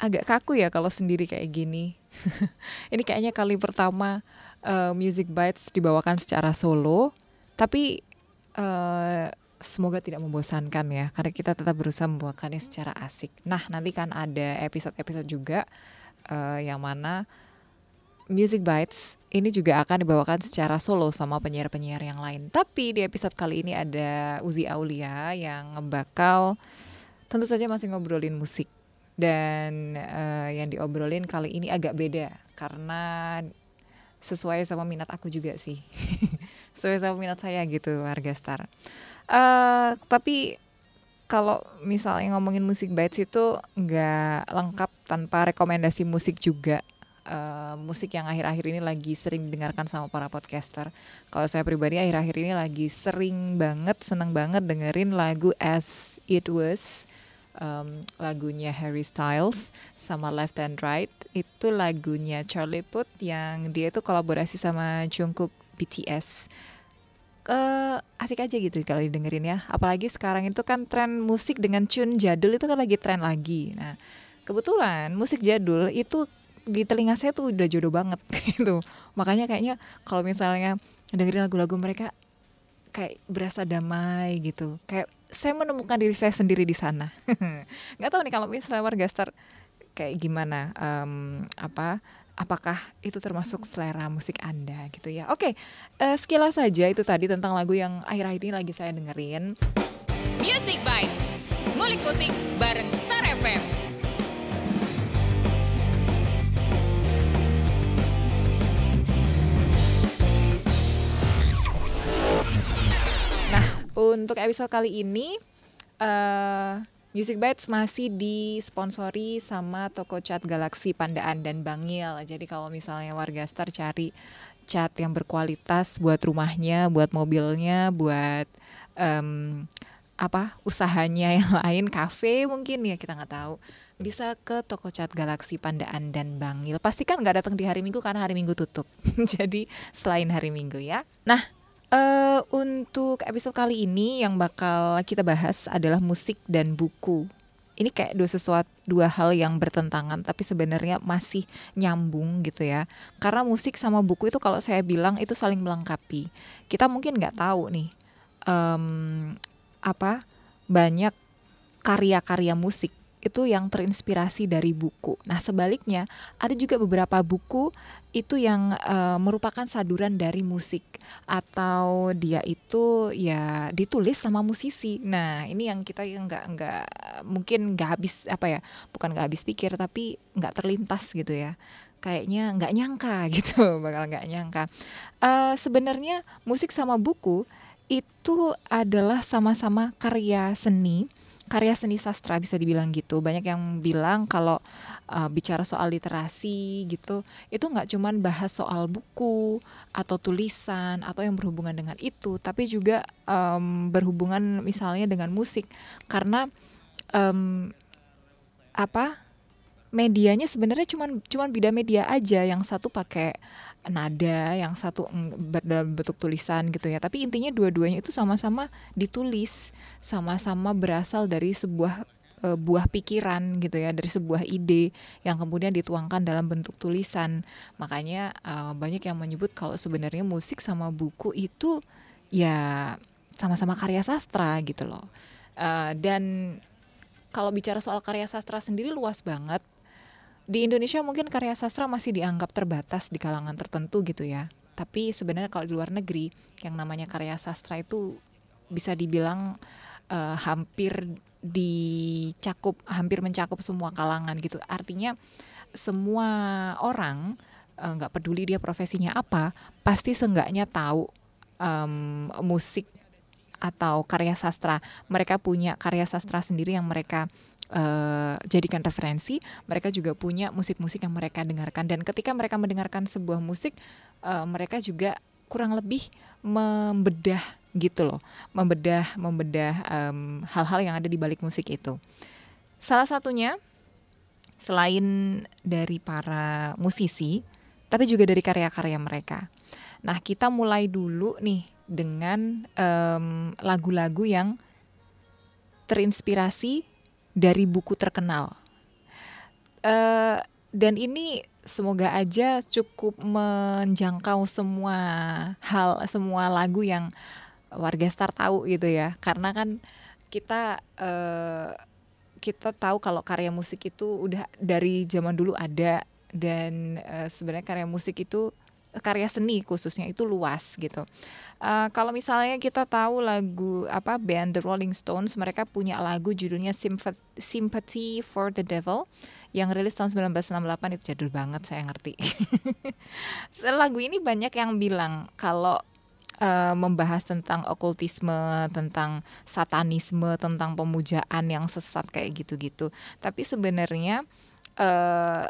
agak kaku ya kalau sendiri kayak gini. ini kayaknya kali pertama uh, Music Bites dibawakan secara solo, tapi uh, semoga tidak membosankan ya, karena kita tetap berusaha membawakannya secara asik. Nah, nanti kan ada episode-episode juga uh, yang mana Music Bites ini juga akan dibawakan secara solo sama penyiar-penyiar yang lain. Tapi di episode kali ini ada Uzi Aulia yang bakal tentu saja masih ngobrolin musik. Dan uh, yang diobrolin kali ini agak beda karena sesuai sama minat aku juga sih. sesuai sama minat saya gitu warga Star. Uh, tapi kalau misalnya ngomongin musik bites itu nggak lengkap tanpa rekomendasi musik juga uh, musik yang akhir-akhir ini lagi sering didengarkan sama para podcaster. Kalau saya pribadi akhir-akhir ini lagi sering banget, seneng banget dengerin lagu As It Was, um, lagunya Harry Styles sama Left and Right. Itu lagunya Charlie Puth yang dia itu kolaborasi sama Jungkook BTS. Uh, asik aja gitu kalau didengerin ya. Apalagi sekarang itu kan tren musik dengan tune jadul itu kan lagi tren lagi. Nah, kebetulan musik jadul itu di telinga saya tuh udah jodoh banget gitu makanya kayaknya kalau misalnya dengerin lagu-lagu mereka kayak berasa damai gitu. Kayak saya menemukan diri saya sendiri di sana. Nggak tahu nih kalau misalnya warga star kayak gimana um, apa apakah itu termasuk selera musik anda gitu ya? Oke uh, sekilas saja itu tadi tentang lagu yang akhir-akhir ini lagi saya dengerin. Music Bites Mulik musik bareng Star FM Untuk episode kali ini uh, Music Bites masih disponsori sama toko cat Galaxy Pandaan dan Bangil. Jadi kalau misalnya warga Star cari cat yang berkualitas buat rumahnya, buat mobilnya, buat um, apa usahanya yang lain, kafe mungkin ya kita nggak tahu bisa ke toko cat Galaxy Pandaan dan Bangil. Pastikan nggak datang di hari Minggu karena hari Minggu tutup. Jadi selain hari Minggu ya. Nah Uh, untuk episode kali ini yang bakal kita bahas adalah musik dan buku. Ini kayak dua sesuatu dua hal yang bertentangan tapi sebenarnya masih nyambung gitu ya. Karena musik sama buku itu kalau saya bilang itu saling melengkapi. Kita mungkin nggak tahu nih um, apa banyak karya-karya musik itu yang terinspirasi dari buku. Nah, sebaliknya ada juga beberapa buku itu yang uh, merupakan saduran dari musik atau dia itu ya ditulis sama musisi. Nah, ini yang kita nggak nggak mungkin nggak habis apa ya, bukan nggak habis pikir tapi nggak terlintas gitu ya. Kayaknya nggak nyangka gitu, bakal nggak nyangka. Uh, Sebenarnya musik sama buku itu adalah sama-sama karya seni karya seni sastra bisa dibilang gitu. Banyak yang bilang kalau uh, bicara soal literasi gitu, itu nggak cuman bahas soal buku atau tulisan atau yang berhubungan dengan itu, tapi juga um, berhubungan misalnya dengan musik karena um, apa medianya sebenarnya cuman cuman beda media aja. Yang satu pakai nada yang satu dalam bentuk tulisan gitu ya. Tapi intinya dua-duanya itu sama-sama ditulis sama-sama berasal dari sebuah uh, buah pikiran gitu ya dari sebuah ide yang kemudian dituangkan dalam bentuk tulisan. Makanya uh, banyak yang menyebut kalau sebenarnya musik sama buku itu ya sama-sama karya sastra gitu loh. Uh, dan kalau bicara soal karya sastra sendiri luas banget di Indonesia mungkin karya sastra masih dianggap terbatas di kalangan tertentu gitu ya. Tapi sebenarnya kalau di luar negeri yang namanya karya sastra itu bisa dibilang uh, hampir dicakup hampir mencakup semua kalangan gitu. Artinya semua orang eh, nggak uh, peduli dia profesinya apa, pasti seenggaknya tahu um, musik atau karya sastra. Mereka punya karya sastra sendiri yang mereka uh, jadikan referensi, mereka juga punya musik-musik yang mereka dengarkan dan ketika mereka mendengarkan sebuah musik, uh, mereka juga kurang lebih membedah gitu loh, membedah membedah hal-hal um, yang ada di balik musik itu. Salah satunya selain dari para musisi, tapi juga dari karya-karya mereka. Nah, kita mulai dulu nih dengan lagu-lagu um, yang terinspirasi dari buku terkenal. uh, dan ini semoga aja cukup menjangkau semua hal semua lagu yang warga Star tahu gitu ya karena kan kita uh, kita tahu kalau karya musik itu udah dari zaman dulu ada dan uh, sebenarnya karya musik itu karya seni khususnya itu luas gitu. Uh, kalau misalnya kita tahu lagu apa band The Rolling Stones, mereka punya lagu judulnya Sympathy for the Devil yang rilis tahun 1968 itu jadul banget saya ngerti. lagu ini banyak yang bilang kalau uh, membahas tentang okultisme, tentang satanisme, tentang pemujaan yang sesat kayak gitu-gitu. Tapi sebenarnya uh,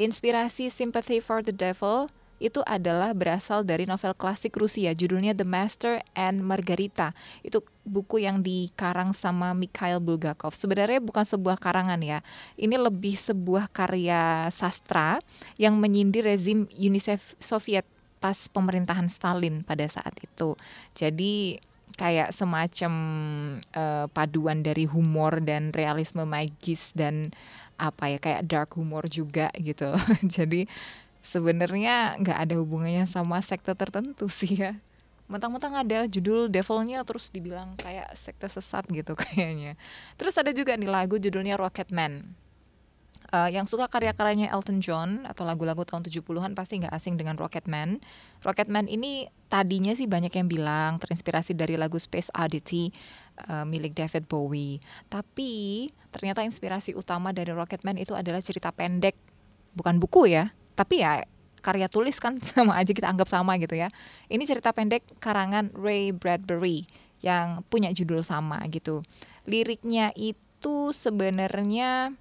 inspirasi Sympathy for the Devil itu adalah berasal dari novel klasik Rusia judulnya The Master and Margarita. Itu buku yang dikarang sama Mikhail Bulgakov. Sebenarnya bukan sebuah karangan ya. Ini lebih sebuah karya sastra yang menyindir rezim Uni Soviet pas pemerintahan Stalin pada saat itu. Jadi kayak semacam uh, paduan dari humor dan realisme magis dan apa ya kayak dark humor juga gitu. Jadi sebenarnya nggak ada hubungannya sama sekte tertentu sih ya mentang-mentang ada judul devilnya terus dibilang kayak sekte sesat gitu kayaknya terus ada juga nih lagu judulnya Rocketman uh, yang suka karya-karyanya Elton John atau lagu-lagu tahun 70-an pasti nggak asing dengan Rocketman. Rocketman ini tadinya sih banyak yang bilang terinspirasi dari lagu Space Oddity uh, milik David Bowie. Tapi ternyata inspirasi utama dari Rocketman itu adalah cerita pendek, bukan buku ya tapi ya karya tulis kan sama aja kita anggap sama gitu ya. Ini cerita pendek karangan Ray Bradbury yang punya judul sama gitu. Liriknya itu sebenarnya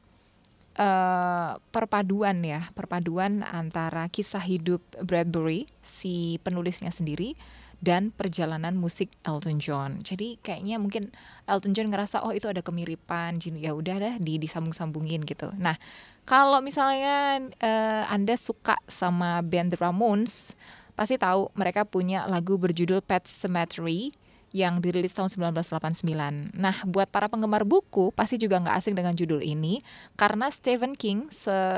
uh, perpaduan ya, perpaduan antara kisah hidup Bradbury si penulisnya sendiri dan perjalanan musik Elton John. Jadi kayaknya mungkin Elton John ngerasa oh itu ada kemiripan, ya udah dah di disambung-sambungin gitu. Nah, kalau misalnya uh, Anda suka sama band The Ramones, pasti tahu mereka punya lagu berjudul Pet Cemetery yang dirilis tahun 1989. Nah, buat para penggemar buku pasti juga nggak asing dengan judul ini karena Stephen King,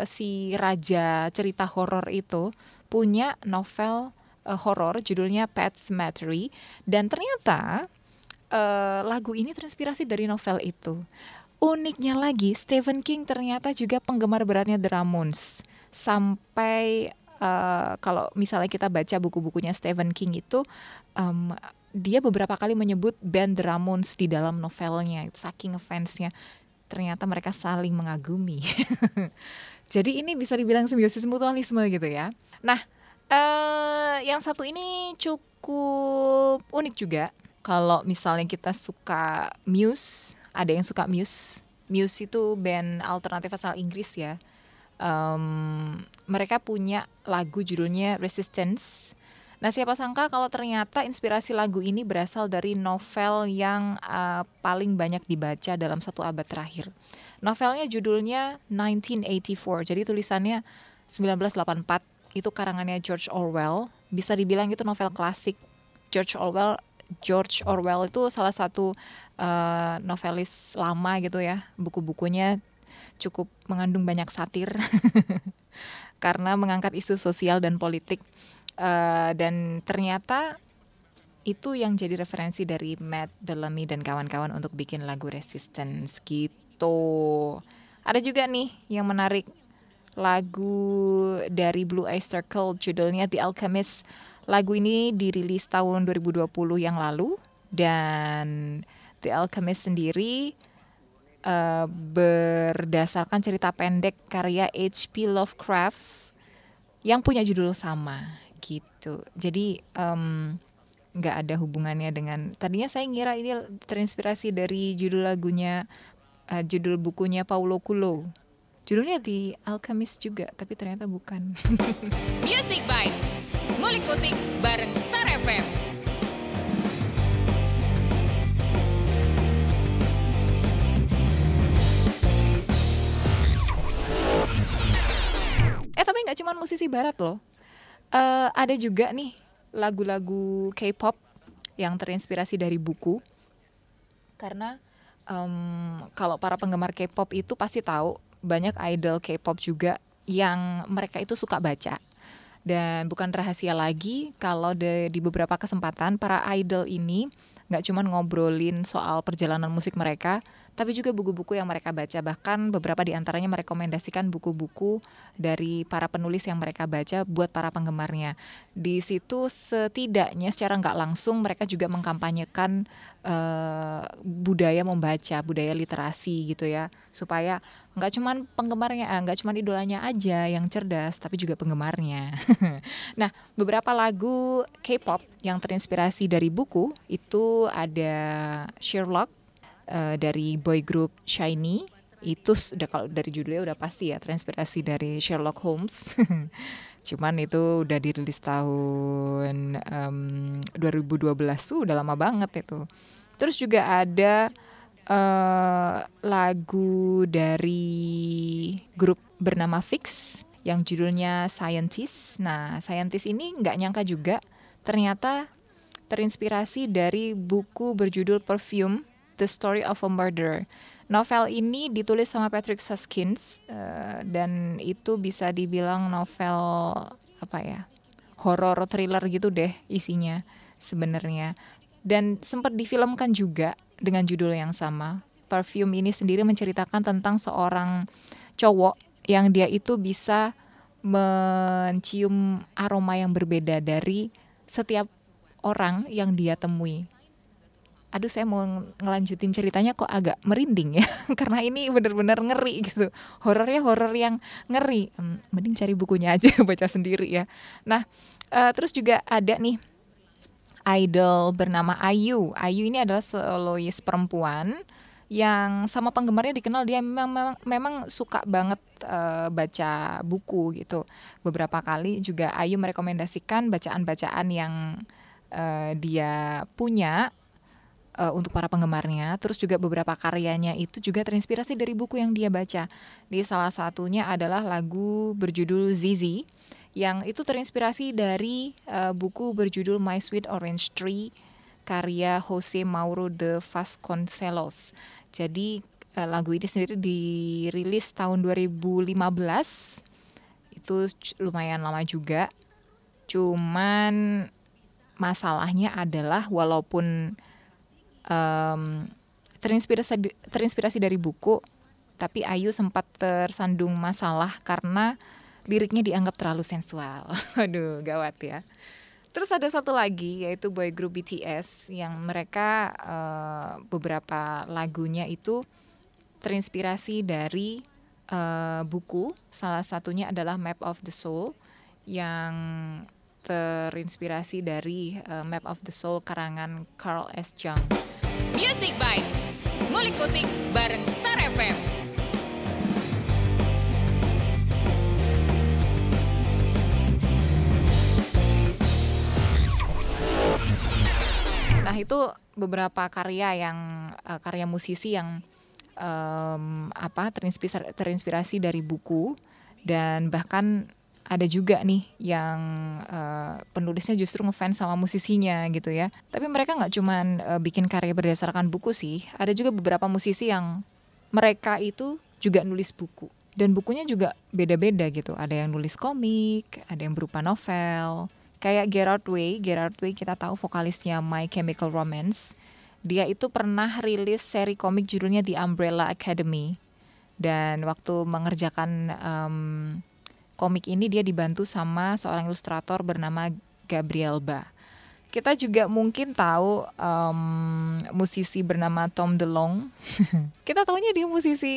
si raja cerita horor itu, punya novel uh, horor judulnya Pet Cemetery dan ternyata uh, lagu ini terinspirasi dari novel itu. Uniknya lagi, Stephen King ternyata juga penggemar beratnya The Ramones. Sampai uh, kalau misalnya kita baca buku-bukunya Stephen King itu, um, dia beberapa kali menyebut band The Ramones di dalam novelnya. Saking fansnya, ternyata mereka saling mengagumi. Jadi ini bisa dibilang simbiosis mutualisme gitu ya. Nah, uh, yang satu ini cukup unik juga. Kalau misalnya kita suka Muse, ada yang suka Muse. Muse itu band alternatif asal Inggris ya. Um, mereka punya lagu judulnya Resistance. Nah, siapa sangka kalau ternyata inspirasi lagu ini berasal dari novel yang uh, paling banyak dibaca dalam satu abad terakhir. Novelnya judulnya 1984. Jadi tulisannya 1984. Itu karangannya George Orwell. Bisa dibilang itu novel klasik. George Orwell George Orwell itu salah satu uh, novelis lama gitu ya. Buku-bukunya cukup mengandung banyak satir karena mengangkat isu sosial dan politik. Uh, dan ternyata itu yang jadi referensi dari Matt Bellamy dan kawan-kawan untuk bikin lagu Resistance gitu. Ada juga nih yang menarik lagu dari Blue Eye Circle judulnya The Alchemist Lagu ini dirilis tahun 2020 yang lalu dan The Alchemist sendiri uh, berdasarkan cerita pendek karya H.P. Lovecraft yang punya judul sama gitu. Jadi nggak um, ada hubungannya dengan tadinya saya ngira ini terinspirasi dari judul lagunya uh, judul bukunya Paulo Coelho. Judulnya The Alchemist juga, tapi ternyata bukan. Music Bites Ngulik Musik bareng Star FM. Eh tapi nggak cuma musisi barat loh. Uh, ada juga nih lagu-lagu K-pop yang terinspirasi dari buku. Karena um, kalau para penggemar K-pop itu pasti tahu banyak idol K-pop juga yang mereka itu suka baca. Dan bukan rahasia lagi kalau de, di beberapa kesempatan para idol ini nggak cuma ngobrolin soal perjalanan musik mereka, tapi juga buku-buku yang mereka baca. Bahkan beberapa di antaranya merekomendasikan buku-buku dari para penulis yang mereka baca buat para penggemarnya. Di situ setidaknya secara nggak langsung mereka juga mengkampanyekan uh, budaya membaca, budaya literasi gitu ya, supaya nggak cuman penggemarnya, eh, nggak cuman idolanya aja yang cerdas, tapi juga penggemarnya. nah, beberapa lagu K-pop yang terinspirasi dari buku itu ada Sherlock uh, dari boy group Shiny. Itu sudah kalau dari judulnya udah pasti ya terinspirasi dari Sherlock Holmes. Cuman itu udah dirilis tahun um, 2012 tuh udah lama banget itu. Terus juga ada uh, lagu dari grup bernama Fix yang judulnya Scientist. Nah, Scientist ini nggak nyangka juga ternyata terinspirasi dari buku berjudul Perfume, The Story of a Murder. Novel ini ditulis sama Patrick Suskins uh, dan itu bisa dibilang novel apa ya horror thriller gitu deh isinya sebenarnya dan sempat difilmkan juga dengan judul yang sama. Perfume ini sendiri menceritakan tentang seorang cowok yang dia itu bisa mencium aroma yang berbeda dari setiap orang yang dia temui. Aduh saya mau ngelanjutin ceritanya kok agak merinding ya karena ini benar-benar ngeri gitu. Horornya horor yang ngeri. Mending cari bukunya aja baca sendiri ya. Nah, uh, terus juga ada nih idol bernama Ayu. Ayu ini adalah solois perempuan yang sama penggemarnya dikenal dia memang memang, memang suka banget uh, baca buku gitu. Beberapa kali juga Ayu merekomendasikan bacaan-bacaan yang uh, dia punya uh, untuk para penggemarnya. Terus juga beberapa karyanya itu juga terinspirasi dari buku yang dia baca. Di salah satunya adalah lagu berjudul Zizi yang itu terinspirasi dari uh, buku berjudul My Sweet Orange Tree karya Jose Mauro de Vasconcelos. Jadi uh, lagu ini sendiri dirilis tahun 2015. Itu lumayan lama juga. Cuman masalahnya adalah walaupun um, terinspirasi terinspirasi dari buku, tapi Ayu sempat tersandung masalah karena liriknya dianggap terlalu sensual. Aduh, gawat ya. Terus ada satu lagi yaitu boy group BTS yang mereka uh, beberapa lagunya itu terinspirasi dari uh, buku. Salah satunya adalah Map of the Soul yang terinspirasi dari uh, Map of the Soul karangan Carl S. Jung. Music Bites, ngulik musik bareng Star FM. Nah itu beberapa karya yang uh, karya musisi yang um, apa terinspirasi, terinspirasi dari buku dan bahkan ada juga nih yang uh, penulisnya justru ngefans sama musisinya gitu ya. Tapi mereka nggak cuman uh, bikin karya berdasarkan buku sih. Ada juga beberapa musisi yang mereka itu juga nulis buku dan bukunya juga beda-beda gitu. Ada yang nulis komik, ada yang berupa novel, Kayak Gerard Way, Gerard Way kita tahu vokalisnya My Chemical Romance. Dia itu pernah rilis seri komik judulnya The Umbrella Academy. Dan waktu mengerjakan um, komik ini dia dibantu sama seorang ilustrator bernama Gabriel Ba. Kita juga mungkin tahu um, musisi bernama Tom DeLonge. kita tahunya dia musisi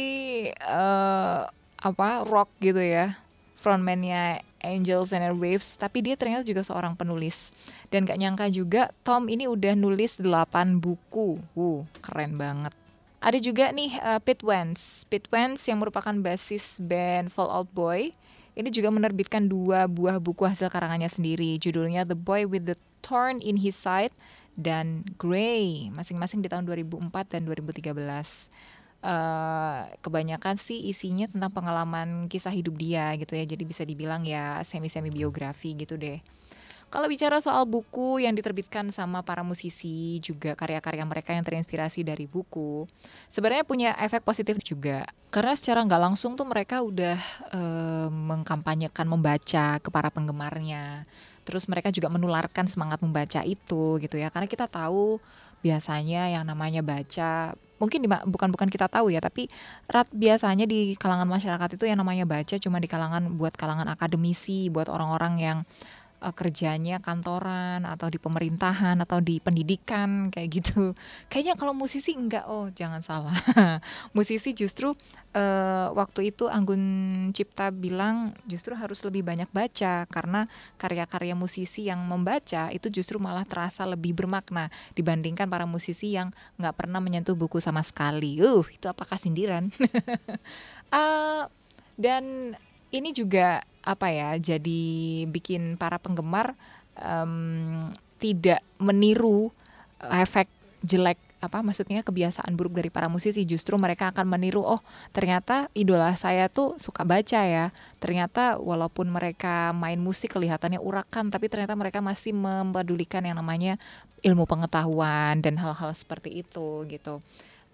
uh, apa rock gitu ya, frontmannya Angels and Airwaves, tapi dia ternyata juga seorang penulis. Dan gak nyangka juga Tom ini udah nulis 8 buku. Wuh, keren banget. Ada juga nih uh, Pete Wentz. Pete Wentz yang merupakan basis band Fall Out Boy. Ini juga menerbitkan dua buah buku hasil karangannya sendiri. Judulnya The Boy with the Thorn in His Side dan Grey, masing-masing di tahun 2004 dan 2013 uh, kebanyakan sih isinya tentang pengalaman kisah hidup dia gitu ya. Jadi bisa dibilang ya semi semi biografi gitu deh Kalau bicara soal buku yang diterbitkan sama para musisi juga karya-karya mereka yang terinspirasi dari buku, sebenarnya punya efek positif juga. Karena secara nggak langsung tuh mereka udah uh, mengkampanyekan membaca ke para penggemarnya. Terus mereka juga menularkan semangat membaca itu gitu ya. Karena kita tahu biasanya yang namanya baca mungkin bukan bukan kita tahu ya tapi rat biasanya di kalangan masyarakat itu yang namanya baca cuma di kalangan buat kalangan akademisi buat orang-orang yang uh, kerjanya kantoran atau di pemerintahan atau di pendidikan kayak gitu. Kayaknya kalau musisi enggak, oh jangan salah. musisi justru uh, waktu itu Anggun Cipta bilang justru harus lebih banyak baca karena karya-karya musisi yang membaca itu justru malah terasa lebih bermakna dibandingkan para musisi yang nggak pernah menyentuh buku sama sekali. Uh, itu apakah sindiran? uh, dan ini juga apa ya jadi bikin para penggemar um, tidak meniru efek jelek apa maksudnya kebiasaan buruk dari para musisi. Justru mereka akan meniru oh ternyata idola saya tuh suka baca ya. Ternyata walaupun mereka main musik kelihatannya urakan tapi ternyata mereka masih mempedulikan yang namanya ilmu pengetahuan dan hal-hal seperti itu gitu.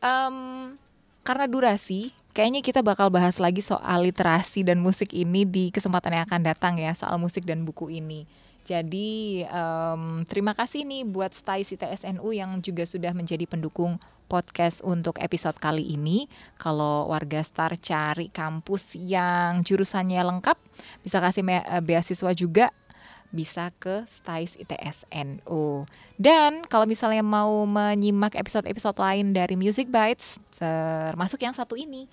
Um, karena durasi, kayaknya kita bakal bahas lagi soal literasi dan musik ini di kesempatan yang akan datang ya, soal musik dan buku ini. Jadi um, terima kasih nih buat Stai CTSNU yang juga sudah menjadi pendukung podcast untuk episode kali ini. Kalau warga Star cari kampus yang jurusannya lengkap, bisa kasih beasiswa juga bisa ke Stais ITS NU. Dan kalau misalnya mau menyimak episode-episode lain dari Music Bites, termasuk yang satu ini,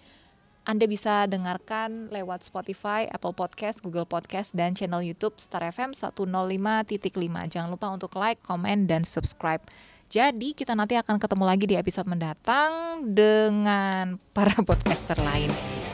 anda bisa dengarkan lewat Spotify, Apple Podcast, Google Podcast, dan channel YouTube Star FM 105.5. Jangan lupa untuk like, comment, dan subscribe. Jadi kita nanti akan ketemu lagi di episode mendatang dengan para podcaster lain.